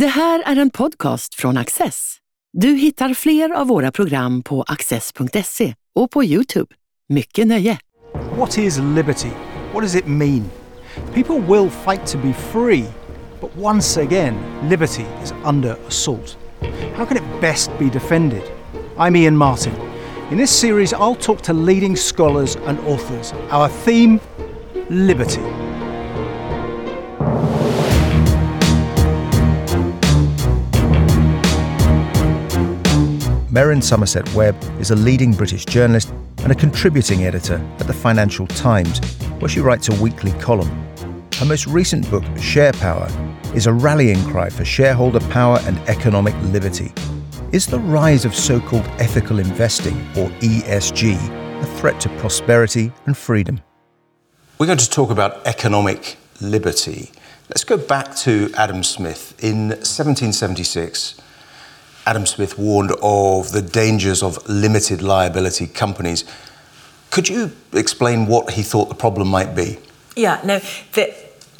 Det här är en podcast från Axess. Du hittar fler av våra program på axess.se och på Youtube. Mycket nöje! What is liberty? What does it mean? People will fight to be free, but once again, liberty is under assault. How can it best be defended? I'm Iain Martin. In this series, I'll talk to leading scholars and authors. Our theme liberty. Merryn Somerset Webb is a leading British journalist and a contributing editor at the Financial Times, where she writes a weekly column. Her most recent book, Share Power, is a rallying cry for shareholder power and economic liberty. Is the rise of so called ethical investing, or ESG, a threat to prosperity and freedom? We're going to talk about economic liberty. Let's go back to Adam Smith. In 1776, Adam Smith warned of the dangers of limited liability companies. Could you explain what he thought the problem might be? Yeah, no, the,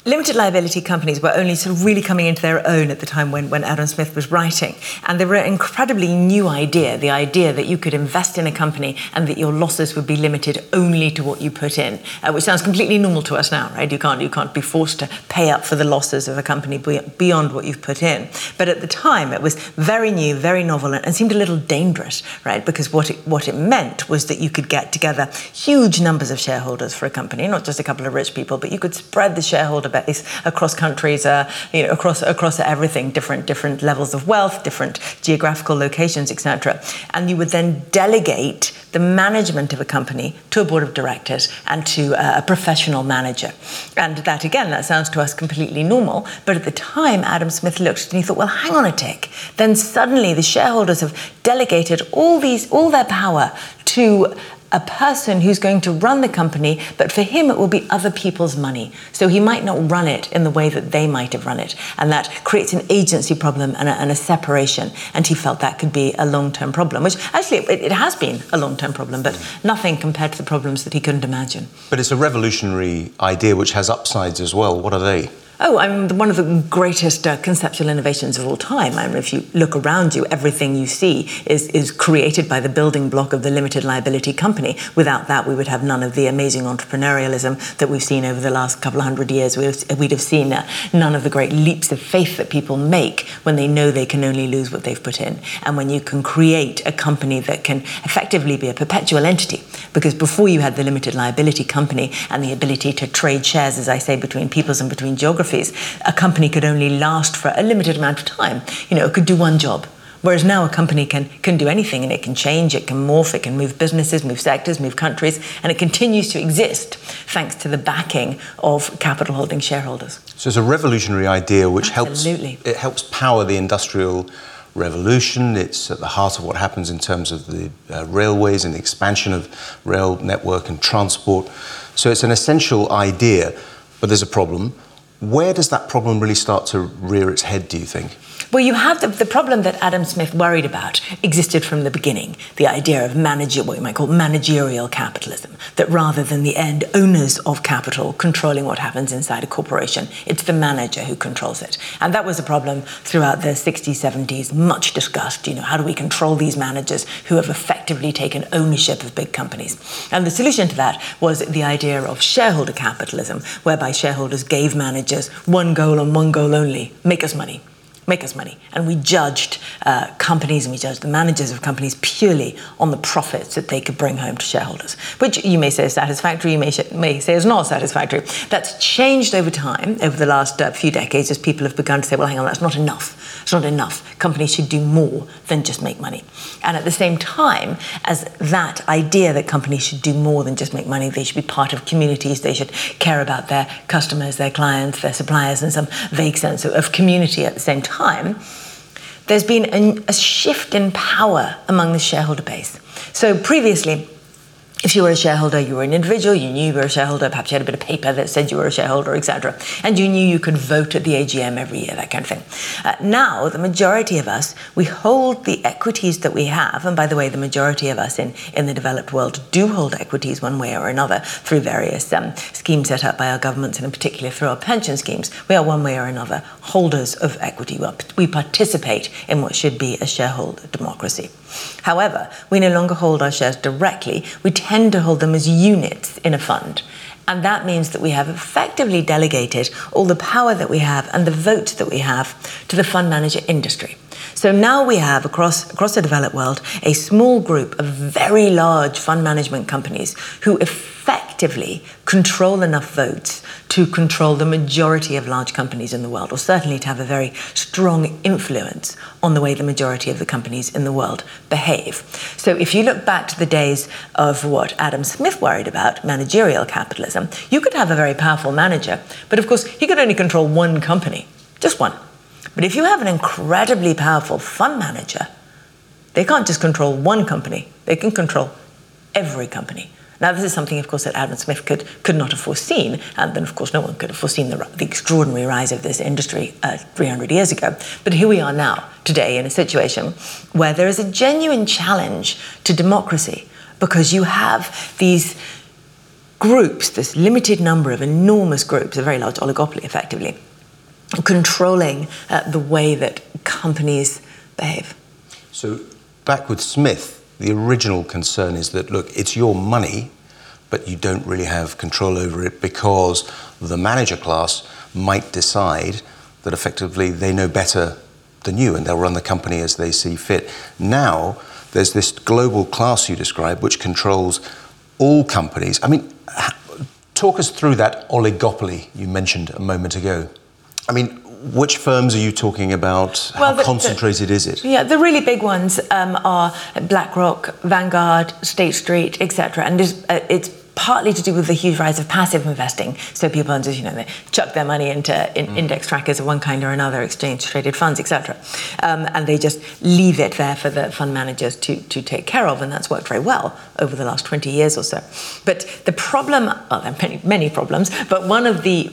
limited liability companies were only sort of really coming into their own at the time when, when Adam Smith was writing. And they were an incredibly new idea the idea that you could invest in a company and that your losses would be limited only to what you put in, uh, which sounds completely normal to us now, right? You can't, you can't be forced to pay up for the losses of a company beyond what you've put in. But at the time, it was very new, very novel, and seemed a little dangerous, right? Because what it, what it meant was that you could get together huge numbers of shareholders for a company, not just a couple of rich people, but you could spread the shareholder base across countries, uh, you know, across across everything, different different levels of wealth, different geographical locations, etc. And you would then delegate the management of a company to a board of directors and to a professional manager. And that again, that sounds to us completely normal, but at the time, Adam Smith looked and he thought, well, hang on a tick. Then suddenly, the shareholders have delegated all these all their power to a person who's going to run the company, but for him it will be other people's money. So he might not run it in the way that they might have run it. And that creates an agency problem and a, and a separation. And he felt that could be a long term problem, which actually it, it has been a long term problem, but nothing compared to the problems that he couldn't imagine. But it's a revolutionary idea which has upsides as well. What are they? Oh, I mean, one of the greatest uh, conceptual innovations of all time. I mean, if you look around you, everything you see is, is created by the building block of the limited liability company. Without that, we would have none of the amazing entrepreneurialism that we've seen over the last couple of hundred years. We'd have seen uh, none of the great leaps of faith that people make when they know they can only lose what they've put in. And when you can create a company that can effectively be a perpetual entity, because before you had the limited liability company and the ability to trade shares, as I say, between peoples and between geographies, a company could only last for a limited amount of time. You know, it could do one job. Whereas now a company can, can do anything and it can change, it can morph, it can move businesses, move sectors, move countries, and it continues to exist thanks to the backing of capital holding shareholders. So it's a revolutionary idea which Absolutely. helps it helps power the industrial revolution. It's at the heart of what happens in terms of the uh, railways and the expansion of rail network and transport. So it's an essential idea, but there's a problem. Where does that problem really start to rear its head, do you think? Well, you have the, the problem that Adam Smith worried about existed from the beginning the idea of manager, what you might call managerial capitalism, that rather than the end owners of capital controlling what happens inside a corporation, it's the manager who controls it. And that was a problem throughout the 60s, 70s, much discussed. You know, how do we control these managers who have effectively taken ownership of big companies? And the solution to that was the idea of shareholder capitalism, whereby shareholders gave managers one goal and one goal only make us money make us money. And we judged uh, companies and we judged the managers of companies purely on the profits that they could bring home to shareholders, which you may say is satisfactory, you may, sh- may say is not satisfactory. That's changed over time, over the last uh, few decades, as people have begun to say, well, hang on, that's not enough. It's not enough. Companies should do more than just make money. And at the same time, as that idea that companies should do more than just make money, they should be part of communities, they should care about their customers, their clients, their suppliers, and some vague sense of, of community at the same time time, there's been a, a shift in power among the shareholder base. So previously, if you were a shareholder, you were an individual, you knew you were a shareholder, perhaps you had a bit of paper that said you were a shareholder, etc. And you knew you could vote at the AGM every year, that kind of thing. Uh, now, the majority of us, we hold the equities that we have. And by the way, the majority of us in, in the developed world do hold equities one way or another through various um, schemes set up by our governments and in particular through our pension schemes. We are one way or another holders of equity. We participate in what should be a shareholder democracy. However, we no longer hold our shares directly. We tend to hold them as units in a fund. And that means that we have effectively delegated all the power that we have and the vote that we have to the fund manager industry. So now we have across, across the developed world a small group of very large fund management companies who effectively control enough votes to control the majority of large companies in the world, or certainly to have a very strong influence on the way the majority of the companies in the world behave. So if you look back to the days of what Adam Smith worried about, managerial capitalism, you could have a very powerful manager, but of course he could only control one company, just one. But if you have an incredibly powerful fund manager, they can't just control one company, they can control every company. Now, this is something, of course, that Adam Smith could, could not have foreseen, and then, of course, no one could have foreseen the, the extraordinary rise of this industry uh, 300 years ago. But here we are now, today, in a situation where there is a genuine challenge to democracy because you have these groups, this limited number of enormous groups, a very large oligopoly, effectively, controlling uh, the way that companies behave. So, back with Smith, the original concern is that, look, it's your money, but you don't really have control over it because the manager class might decide that effectively they know better than you and they'll run the company as they see fit. Now, there's this global class you describe which controls all companies. I mean, talk us through that oligopoly you mentioned a moment ago. I mean, which firms are you talking about? Well, How the, concentrated the, is it? Yeah, the really big ones um, are BlackRock, Vanguard, State Street, etc. And uh, it's partly to do with the huge rise of passive investing. So people just, you know, they chuck their money into in mm. index trackers of one kind or another, exchange traded funds, etc. Um, and they just leave it there for the fund managers to, to take care of. And that's worked very well over the last 20 years or so. But the problem, well, there are many, many problems, but one of the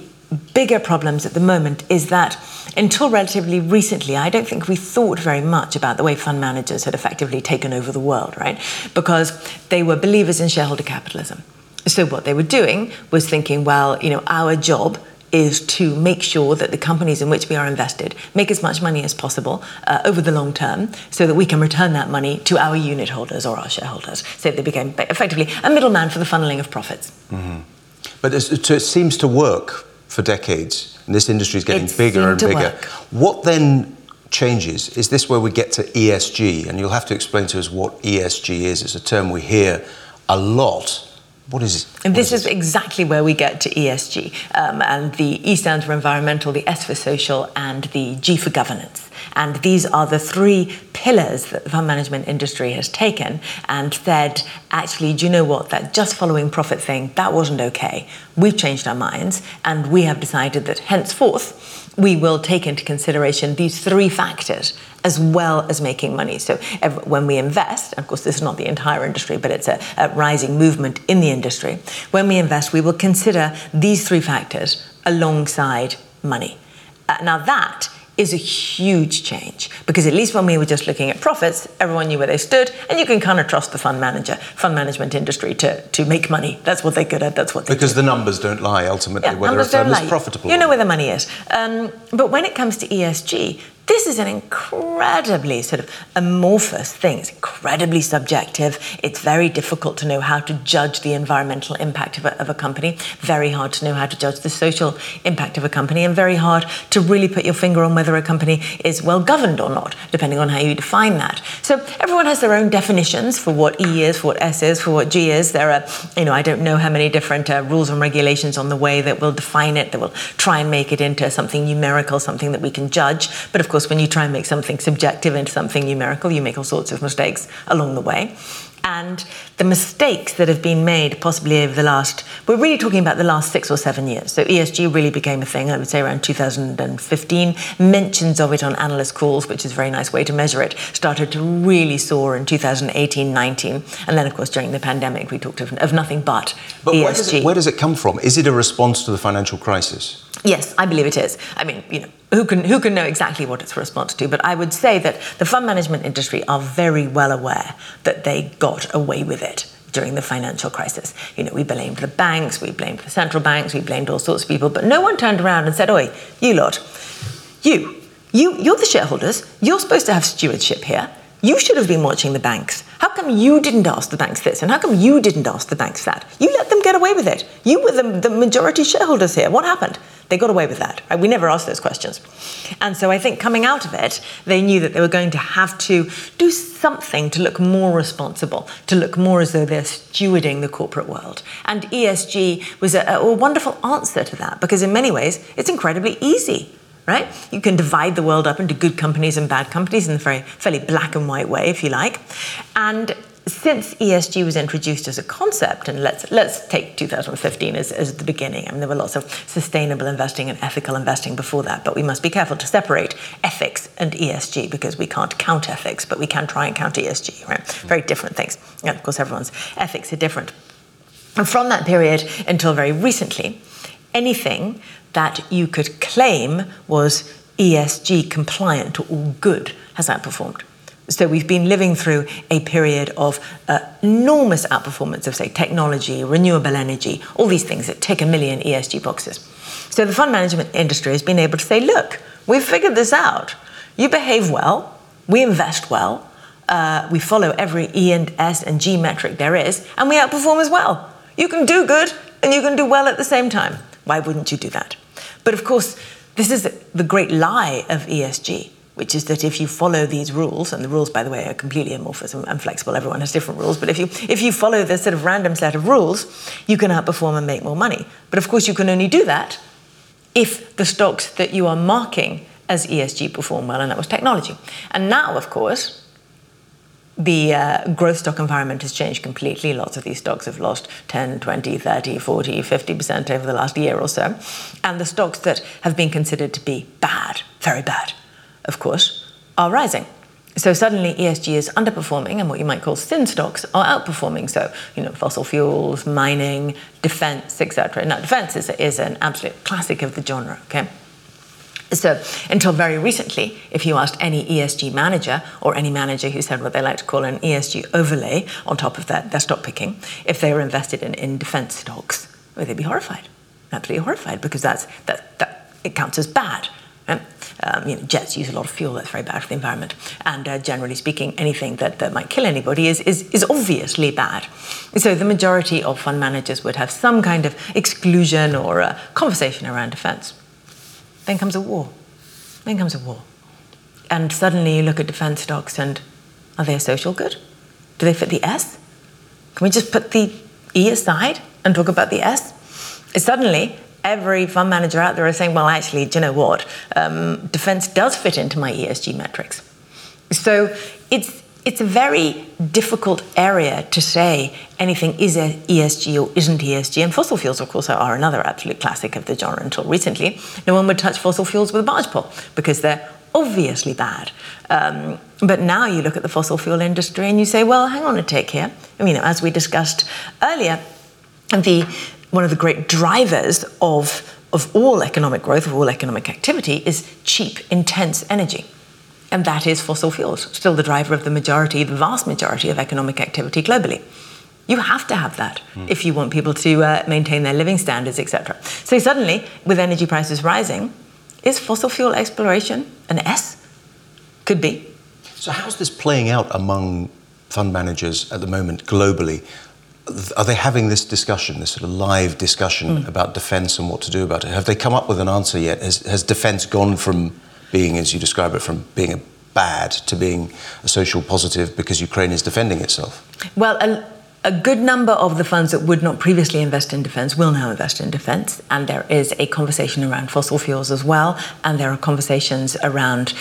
bigger problems at the moment is that until relatively recently, I don't think we thought very much about the way fund managers had effectively taken over the world, right? Because they were believers in shareholder capitalism. So what they were doing was thinking, well, you know, our job is to make sure that the companies in which we are invested make as much money as possible uh, over the long term so that we can return that money to our unit holders or our shareholders. So they became effectively a middleman for the funneling of profits. Mm-hmm. But it seems to work for decades, and this industry is getting bigger and bigger. Work. What then changes? Is this where we get to ESG? And you'll have to explain to us what ESG is. It's a term we hear a lot. What is it? And this is, is exactly where we get to ESG. Um, and the E stands for environmental, the S for social, and the G for governance. And these are the three pillars that the fund management industry has taken and said, actually, do you know what? That just following profit thing, that wasn't okay. We've changed our minds and we have decided that henceforth, we will take into consideration these three factors as well as making money. So when we invest, of course, this is not the entire industry, but it's a, a rising movement in the industry. When we invest, we will consider these three factors alongside money. Uh, now that is a huge change because at least when we were just looking at profits, everyone knew where they stood, and you can kind of trust the fund manager, fund management industry to, to make money. That's what they're good at. That's what they because do. the numbers don't lie ultimately. Yeah, whether a firm is profitable, you know where the money is. Um, but when it comes to ESG, this is an incredibly sort of amorphous thing. It's incredibly subjective. It's very difficult to know how to judge the environmental impact of a, of a, company, very hard to know how to judge the social impact of a company, and very hard to really put your finger on whether a company is well governed or not, depending on how you define that. So everyone has their own definitions for what E is, for what S is, for what G is. There are, you know, I don't know how many different uh, rules and regulations on the way that will define it, that will try and make it into something numerical, something that we can judge. But of course, when you try and make something subjective into something numerical, you make all sorts of mistakes along the way. And the mistakes that have been made possibly over the last, we're really talking about the last six or seven years. So ESG really became a thing, I would say around 2015. Mentions of it on analyst calls, which is a very nice way to measure it, started to really soar in 2018 19. And then, of course, during the pandemic, we talked of, of nothing but, but ESG. Where does, it, where does it come from? Is it a response to the financial crisis? Yes, I believe it is. I mean, you know, who can who can know exactly what it's a response to? But I would say that the fund management industry are very well aware that they got away with it during the financial crisis. You know, we blamed the banks, we blamed the central banks, we blamed all sorts of people, but no one turned around and said, "Oi, you lot, you, you, you're the shareholders. You're supposed to have stewardship here." You should have been watching the banks. How come you didn't ask the banks this? And how come you didn't ask the banks that? You let them get away with it. You were the, the majority shareholders here. What happened? They got away with that. Right? We never asked those questions. And so I think coming out of it, they knew that they were going to have to do something to look more responsible, to look more as though they're stewarding the corporate world. And ESG was a, a wonderful answer to that because, in many ways, it's incredibly easy right? You can divide the world up into good companies and bad companies in a very fairly black and white way, if you like. And since ESG was introduced as a concept, and let's let's take 2015 as, as the beginning. I mean, there were lots of sustainable investing and ethical investing before that, but we must be careful to separate ethics and ESG because we can't count ethics, but we can try and count ESG. Right? Very different things. And of course, everyone's ethics are different. And from that period until very recently, anything that you could claim was ESG compliant or good has outperformed. So we've been living through a period of uh, enormous outperformance of, say, technology, renewable energy, all these things that tick a million ESG boxes. So the fund management industry has been able to say, look, we've figured this out. You behave well, we invest well, uh, we follow every E and S and G metric there is, and we outperform as well. You can do good and you can do well at the same time. Why wouldn't you do that? But of course, this is the great lie of ESG, which is that if you follow these rules, and the rules, by the way, are completely amorphous and flexible, everyone has different rules, but if you, if you follow this sort of random set of rules, you can outperform and make more money. But of course, you can only do that if the stocks that you are marking as ESG perform well, and that was technology. And now, of course, the uh, growth stock environment has changed completely. Lots of these stocks have lost 10, 20, 30, 40, 50% over the last year or so. And the stocks that have been considered to be bad, very bad, of course, are rising. So suddenly ESG is underperforming and what you might call sin stocks are outperforming. So, you know, fossil fuels, mining, defense, etc. Now, defense is, is an absolute classic of the genre, okay? So, until very recently, if you asked any ESG manager or any manager who said what they like to call an ESG overlay on top of their, their stock picking, if they were invested in, in defense stocks, well, they'd be horrified. Absolutely horrified because that's, that, that, it counts as bad. Um, you know, jets use a lot of fuel, that's very bad for the environment. And uh, generally speaking, anything that, that might kill anybody is, is, is obviously bad. So the majority of fund managers would have some kind of exclusion or a conversation around defense. Then comes a war. Then comes a war. And suddenly you look at defense stocks and are they a social good? Do they fit the S? Can we just put the E aside and talk about the S? Suddenly, every fund manager out there is saying, well, actually, do you know what? Um, defense does fit into my ESG metrics. So it's it's a very difficult area to say anything is ESG or isn't ESG. And fossil fuels, of course, are another absolute classic of the genre until recently. No one would touch fossil fuels with a barge pole because they're obviously bad. Um, but now you look at the fossil fuel industry and you say, well, hang on a tick here. I mean, as we discussed earlier, the, one of the great drivers of, of all economic growth, of all economic activity, is cheap, intense energy and that is fossil fuels, still the driver of the majority, the vast majority of economic activity globally. You have to have that mm. if you want people to uh, maintain their living standards, etc. So suddenly, with energy prices rising, is fossil fuel exploration an S? Could be. So how's this playing out among fund managers at the moment globally? Are they having this discussion, this sort of live discussion mm. about defence and what to do about it? Have they come up with an answer yet? Has, has defence gone from being, as you describe it, from being a bad to being a social positive because Ukraine is defending itself? Well, a, good number of the funds that would not previously invest in defence will now invest in defence, and there is a conversation around fossil fuels as well, and there are conversations around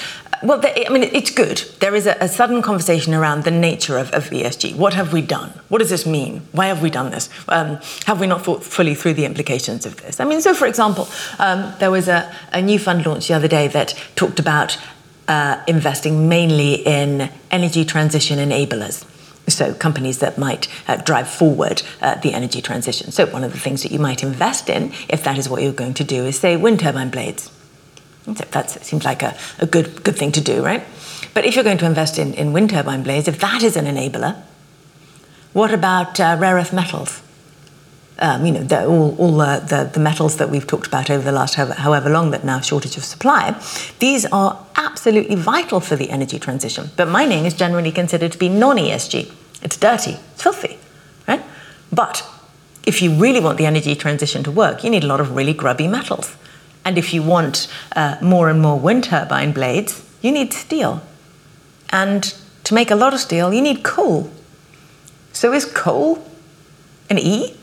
well, I mean, it's good. There is a, a, sudden conversation around the nature of, of, ESG. What have we done? What does this mean? Why have we done this? Um, have we not thought fully through the implications of this? I mean, so for example, um, there was a, a, new fund launched the other day that talked about uh, investing mainly in energy transition enablers. So, companies that might uh, drive forward uh, the energy transition. So, one of the things that you might invest in, if that is what you're going to do, is say wind turbine blades. That seems like a, a good, good thing to do, right? But if you're going to invest in, in wind turbine blades, if that is an enabler, what about uh, rare earth metals? Um, you know, the, all, all uh, the, the metals that we've talked about over the last however, however long that now shortage of supply, these are absolutely vital for the energy transition. But mining is generally considered to be non-ESG. It's dirty, it's filthy, right? But if you really want the energy transition to work, you need a lot of really grubby metals. And if you want uh, more and more wind turbine blades, you need steel. And to make a lot of steel, you need coal. So is coal an E?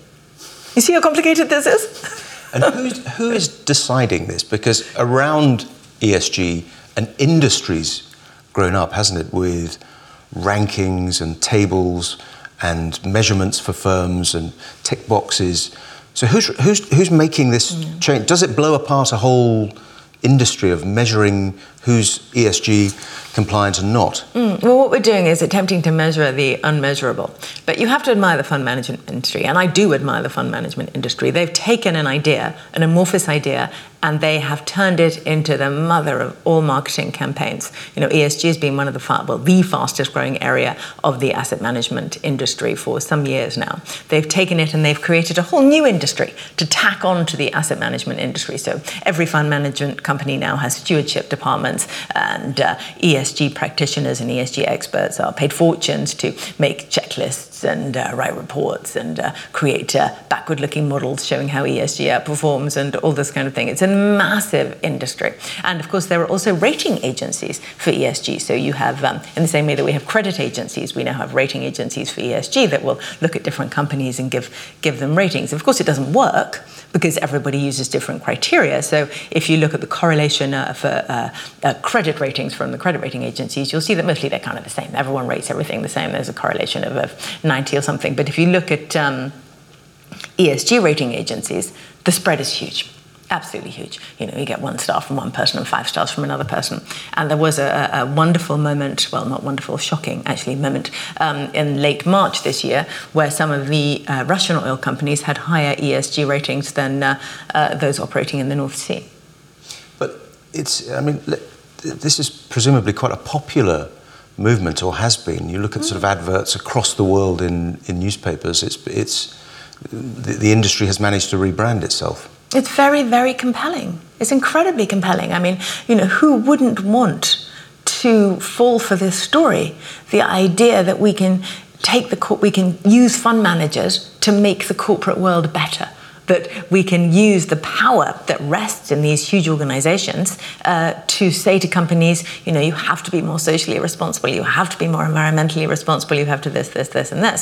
You see how complicated this is? and who is deciding this? Because around ESG, an industry's grown up, hasn't it, with rankings and tables and measurements for firms and tick boxes so who's, who's, who's making this mm. change? Does it blow apart a whole industry of measuring who's ESG compliant and not? Mm, well, what we're doing is attempting to measure the unmeasurable. But you have to admire the fund management industry, and I do admire the fund management industry. They've taken an idea, an amorphous idea, and they have turned it into the mother of all marketing campaigns. You know, ESG has been one of the far, well, the fastest growing area of the asset management industry for some years now. They've taken it and they've created a whole new industry to tack on to the asset management industry. So every fund management company now has stewardship and uh, ESG practitioners and ESG experts are paid fortunes to make checklists and uh, write reports and uh, create uh, backward-looking models showing how ESG performs and all this kind of thing. It's a massive industry. And of course, there are also rating agencies for ESG. So you have, um, in the same way that we have credit agencies, we now have rating agencies for ESG that will look at different companies and give, give them ratings. Of course, it doesn't work because everybody uses different criteria. So if you look at the correlation uh, for uh, uh, credit ratings from the credit rating agencies, you'll see that mostly they're kind of the same. Everyone rates everything the same. There's a correlation of, of 90 or something. But if you look at um, ESG rating agencies, the spread is huge absolutely huge. You know, you get one star from one person and five stars from another person. And there was a, a wonderful moment, well, not wonderful, shocking actually, moment um, in late March this year where some of the uh, Russian oil companies had higher ESG ratings than uh, uh, those operating in the North Sea. But it's, I mean, this is presumably quite a popular movement or has been. You look at sort of mm. adverts across the world in, in newspapers, it's, it's, the, the industry has managed to rebrand itself. It's very, very compelling. It's incredibly compelling. I mean, you know, who wouldn't want to fall for this story? The idea that we can take the we can use fund managers to make the corporate world better that we can use the power that rests in these huge organizations uh, to say to companies, you know, you have to be more socially responsible, you have to be more environmentally responsible, you have to this, this, this, and this.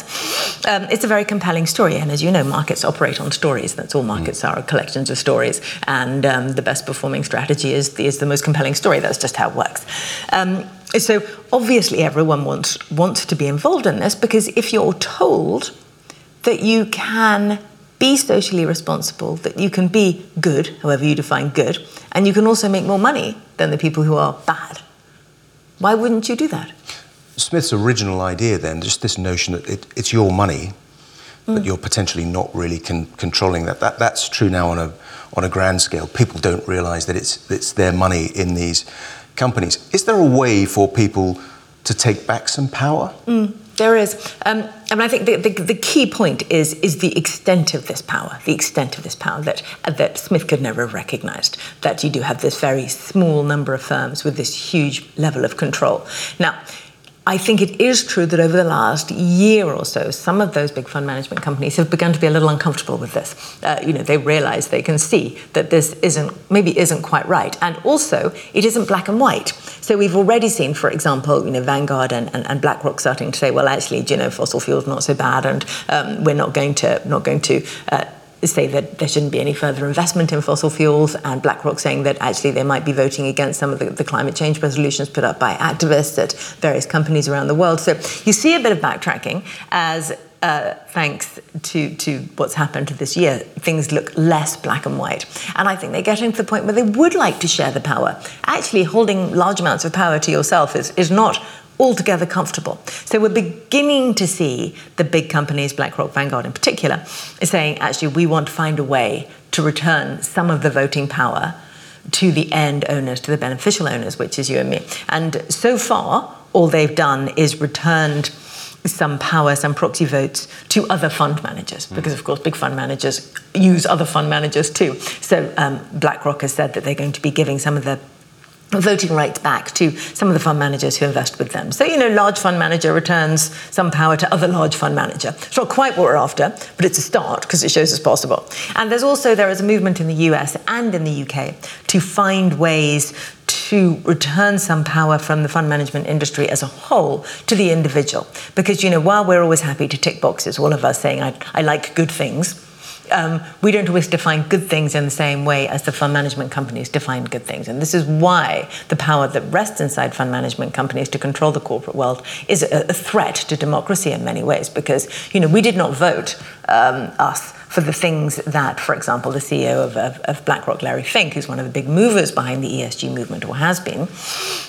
Um, it's a very compelling story, and as you know, markets operate on stories. That's all markets are, collections of stories, and um, the best performing strategy is the, is the most compelling story. That's just how it works. Um, so obviously, everyone wants wants to be involved in this because if you're told that you can be socially responsible, that you can be good, however you define good, and you can also make more money than the people who are bad. Why wouldn't you do that? Smith's original idea, then, just this notion that it, it's your money, mm. but you're potentially not really con- controlling that. that. That's true now on a, on a grand scale. People don't realize that it's, it's their money in these companies. Is there a way for people to take back some power? Mm. There is. Um, I mean, I think the, the, the, key point is, is the extent of this power, the extent of this power that, that Smith could never have recognized, that you do have this very small number of firms with this huge level of control. Now, I think it is true that over the last year or so, some of those big fund management companies have begun to be a little uncomfortable with this. Uh, you know, they realize they can see that this isn't maybe isn't quite right, and also it isn't black and white. So we've already seen, for example, you know, Vanguard and, and, and BlackRock starting to say, well, actually, you know, fossil fuels not so bad, and um, we're not going to not going to uh, say that there shouldn't be any further investment in fossil fuels, and BlackRock saying that actually they might be voting against some of the, the, climate change resolutions put up by activists at various companies around the world. So you see a bit of backtracking as. Uh, thanks to, to what's happened this year, things look less black and white. And I think they're getting to the point where they would like to share the power. Actually, holding large amounts of power to yourself is, is not altogether comfortable. So we're beginning to see the big companies, BlackRock, Vanguard in particular, is saying actually we want to find a way to return some of the voting power to the end owners, to the beneficial owners, which is you and me. And so far, all they've done is returned some power, some proxy votes to other fund managers, mm. because of course big fund managers use other fund managers too. So um, BlackRock has said that they're going to be giving some of the voting rights back to some of the fund managers who invest with them. So, you know, large fund manager returns some power to other large fund manager. It's not quite what we're after, but it's a start because it shows it's possible. And there's also, there is a movement in the US and in the UK to find ways to return some power from the fund management industry as a whole to the individual. Because, you know, while we're always happy to tick boxes, all of us saying, I, I like good things, um, we don't always define good things in the same way as the fund management companies define good things. And this is why the power that rests inside fund management companies to control the corporate world is a, a threat to democracy in many ways because, you know, we did not vote, um, us, for the things that, for example, the CEO of, of, of, BlackRock, Larry Fink, who's one of the big movers behind the ESG movement or has been,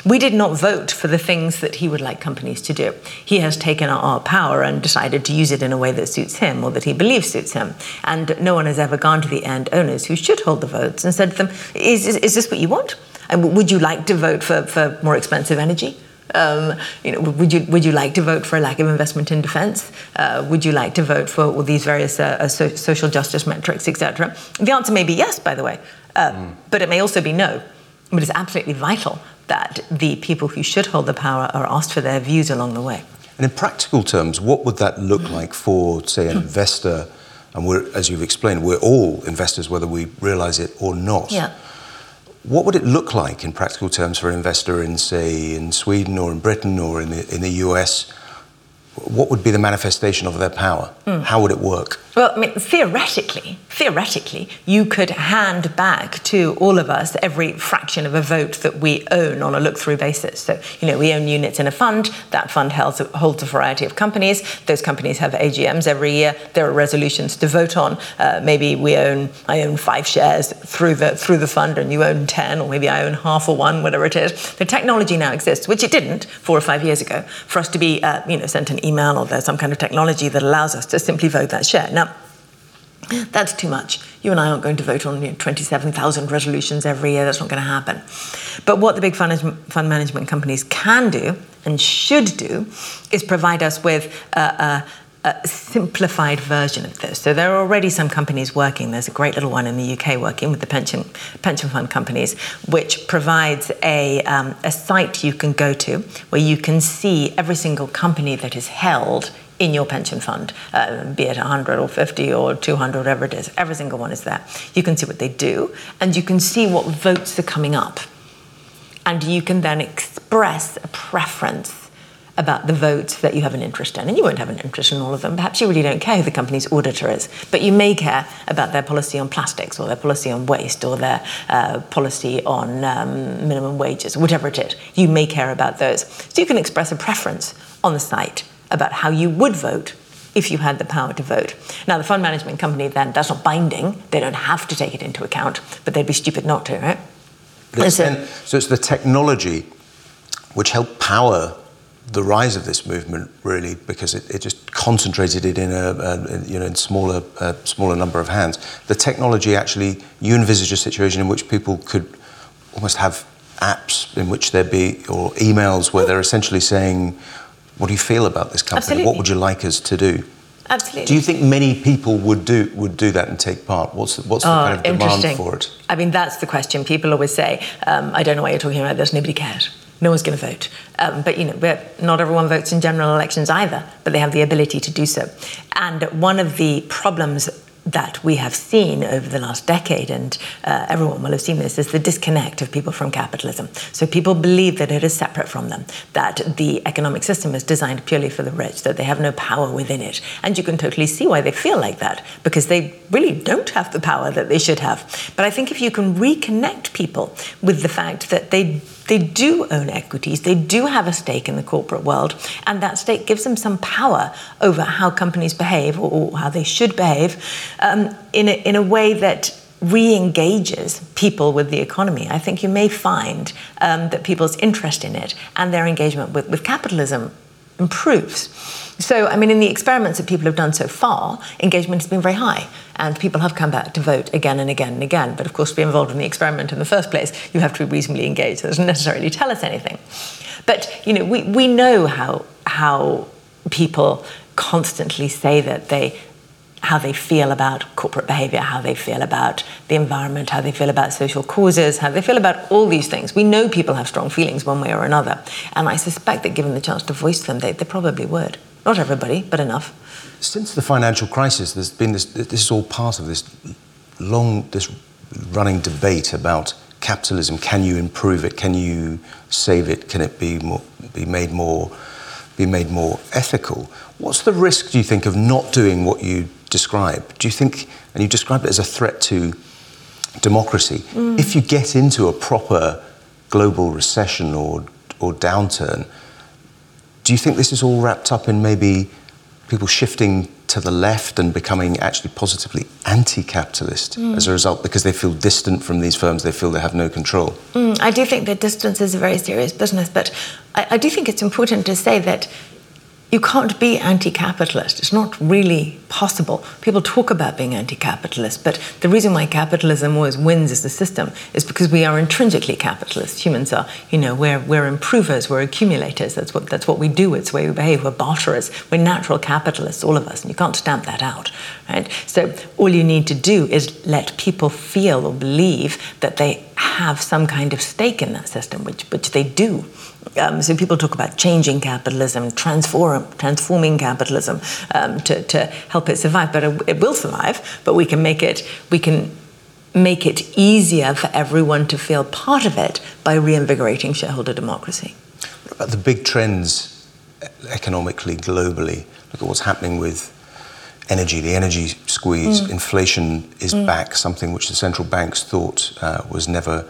we did not vote for the things that he would like companies to do. He has taken our, power and decided to use it in a way that suits him or that he believes suits him. And no one has ever gone to the end owners who should hold the votes and said to them, is, is, is this what you want? And would you like to vote for, for more expensive energy? Um, you know, would you would you like to vote for a lack of investment in defence? Uh, would you like to vote for all these various uh, uh so, social justice metrics, etc.? The answer may be yes, by the way, uh, mm. but it may also be no. But it's absolutely vital that the people who should hold the power are asked for their views along the way. And in practical terms, what would that look like for, say, an investor? And we're, as you've explained, we're all investors, whether we realise it or not. Yeah. What would it look like in practical terms for an investor in, say, in Sweden or in Britain or in the, in the US? What would be the manifestation of their power? Mm. How would it work? Well, I mean, theoretically, theoretically, you could hand back to all of us every fraction of a vote that we own on a look-through basis. So, you know, we own units in a fund. That fund holds, holds a variety of companies. Those companies have AGMs every year. There are resolutions to vote on. Uh, maybe we own, I own five shares through the through the fund, and you own ten, or maybe I own half or one, whatever it is. The technology now exists, which it didn't four or five years ago, for us to be, uh, you know, sent an email or there's some kind of technology that allows us to simply vote that share. Now, that's too much. You and I aren't going to vote on you know, 27,000 resolutions every year. That's not going to happen. But what the big fund, fund management companies can do and should do is provide us with a, a, a simplified version of this. So there are already some companies working. There's a great little one in the UK working with the pension pension fund companies, which provides a, um, a site you can go to where you can see every single company that is held in your pension fund, uh, be it 100 or 50 or 200, whatever it is. Every single one is there. You can see what they do, and you can see what votes are coming up. And you can then express a preference about the votes that you have an interest in. And you won't have an interest in all of them. Perhaps you really don't care who the company's auditor is, but you may care about their policy on plastics or their policy on waste or their uh, policy on um, minimum wages, whatever it is. You may care about those. So you can express a preference on the site about how you would vote if you had the power to vote. Now, the fund management company then, that's not binding. They don't have to take it into account, but they'd be stupid not to, right? It's so, so it's the technology which helped power the rise of this movement, really, because it, it just concentrated it in a, a you know in smaller a smaller number of hands. The technology actually, you envisage a situation in which people could almost have apps in which there be or emails where they're essentially saying what do you feel about this company? Absolutely. What would you like us to do? Absolutely. Do you think many people would do would do that and take part? What's the, what's the oh, kind of demand for it? I mean, that's the question. People always say, um, "I don't know why you're talking about this. Nobody cares. No one's going to vote." Um, but you know, but not everyone votes in general elections either. But they have the ability to do so. And one of the problems that we have seen over the last decade, and uh, everyone will have seen this, is the disconnect of people from capitalism. So people believe that it is separate from them, that the economic system is designed purely for the rich, that they have no power within it. And you can totally see why they feel like that, because they really don't have the power that they should have. But I think if you can reconnect people with the fact that they they do own equities, they do have a stake in the corporate world, and that stake gives them some power over how companies behave or, or how they should behave um, in, a, in a way that re engages people with the economy. I think you may find um, that people's interest in it and their engagement with, with capitalism improves. So, I mean, in the experiments that people have done so far, engagement has been very high, and people have come back to vote again and again and again. But of course, to be involved in the experiment in the first place, you have to be reasonably engaged. That doesn't necessarily tell us anything. But, you know, we, we know how, how people constantly say that they how they feel about corporate behavior, how they feel about the environment, how they feel about social causes, how they feel about all these things. We know people have strong feelings one way or another. And I suspect that given the chance to voice them, they, they probably would. Not everybody, but enough. Since the financial crisis, there's been this, this is all part of this long, this running debate about capitalism. Can you improve it? Can you save it? Can it be more, be made more, be made more ethical? What's the risk, do you think, of not doing what you describe? Do you think, and you describe it as a threat to democracy, mm. if you get into a proper global recession or, or downturn, do you think this is all wrapped up in maybe people shifting to the left and becoming actually positively anti capitalist mm. as a result because they feel distant from these firms, they feel they have no control? Mm, I do think that distance is a very serious business, but I, I do think it's important to say that you can't be anti capitalist. It's not really possible. People talk about being anti capitalist, but the reason why capitalism always wins as a system is because we are intrinsically capitalist. Humans are, you know, we're, we're improvers, we're accumulators. That's what, that's what we do, it's the way we behave. We're barterers, we're natural capitalists, all of us, and you can't stamp that out, right? So all you need to do is let people feel or believe that they have some kind of stake in that system, which, which they do. Um, so people talk about changing capitalism, transform, transforming capitalism um, to, to help it survive. But it, it will survive. But we can make it. We can make it easier for everyone to feel part of it by reinvigorating shareholder democracy. What about the big trends economically, globally? Look at what's happening with energy, the energy squeeze. Mm. Inflation is mm. back, something which the central banks thought uh, was never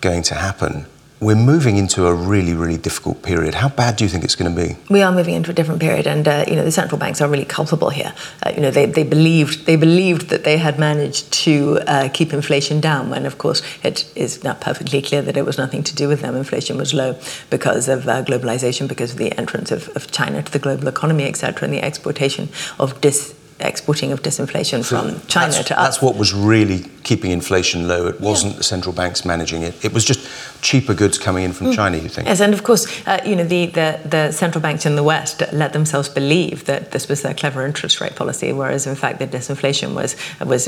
going to happen we're moving into a really, really difficult period. How bad do you think it's going to be? We are moving into a different period, and uh, you know the central banks are really culpable here. Uh, you know they, they believed they believed that they had managed to uh, keep inflation down, when of course it is now perfectly clear that it was nothing to do with them. Inflation was low because of uh, globalization, because of the entrance of, of China to the global economy, etc., and the exportation of dis exporting of disinflation so from China to us. That's what was really keeping inflation low. It wasn't yeah. the central banks managing it. It was just cheaper goods coming in from mm. China, you think? Yes, and of course, uh, you know, the, the, the, central banks in the West let themselves believe that this was their clever interest rate policy, whereas in fact the disinflation was, was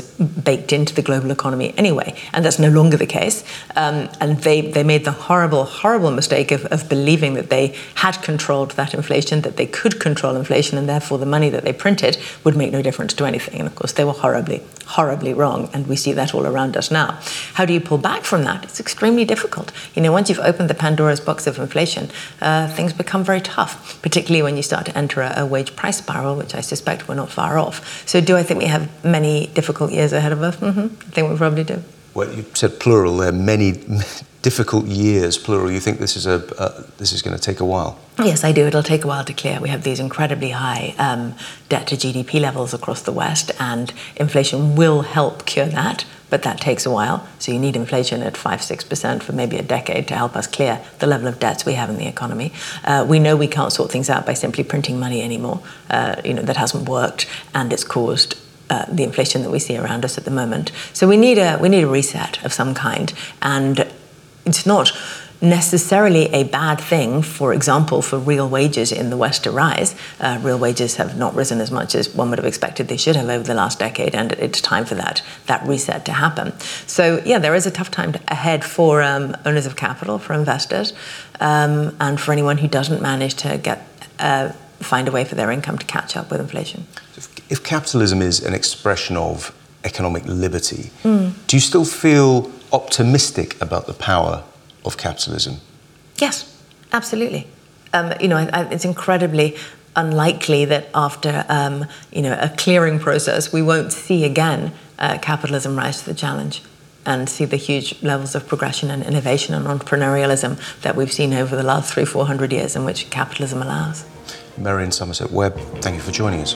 baked into the global economy anyway. And that's no longer the case. Um, and they, they made the horrible, horrible mistake of, of believing that they had controlled that inflation, that they could control inflation, and therefore the money that they printed would make no difference to anything. And of course, they were horribly, horribly wrong. And we see that all around us now. How do you pull back from that? It's extremely difficult. You know, once you've opened the Pandora's box of inflation, uh, things become very tough, particularly when you start to enter a, a, wage price spiral, which I suspect we're not far off. So, do I think we have many difficult years ahead of us? Mm-hmm. I think we probably do. Well, you said plural there, many difficult years, plural. You think this is a uh, this is going to take a while? Yes, I do. It'll take a while to clear. We have these incredibly high um, debt to GDP levels across the West, and inflation will help cure that. But that takes a while. So you need inflation at five, six percent for maybe a decade to help us clear the level of debts we have in the economy. Uh, we know we can't sort things out by simply printing money anymore. Uh, you know that hasn't worked, and it's caused uh, the inflation that we see around us at the moment. So we need a we need a reset of some kind, and it's not necessarily a bad thing, for example, for real wages in the West to rise. Uh, real wages have not risen as much as one would have expected they should have over the last decade, and it's time for that, that reset to happen. So, yeah, there is a tough time ahead for um, owners of capital, for investors, um, and for anyone who doesn't manage to get uh, find a way for their income to catch up with inflation. if capitalism is an expression of economic liberty, mm. do you still feel optimistic about the power of capitalism? Yes, absolutely. Um, you know, I, I, it's incredibly unlikely that after um, you know a clearing process, we won't see again uh, capitalism rise to the challenge and see the huge levels of progression and innovation and entrepreneurialism that we've seen over the last three, four hundred years in which capitalism allows. Merryn Somerset Webb, thank you for joining us.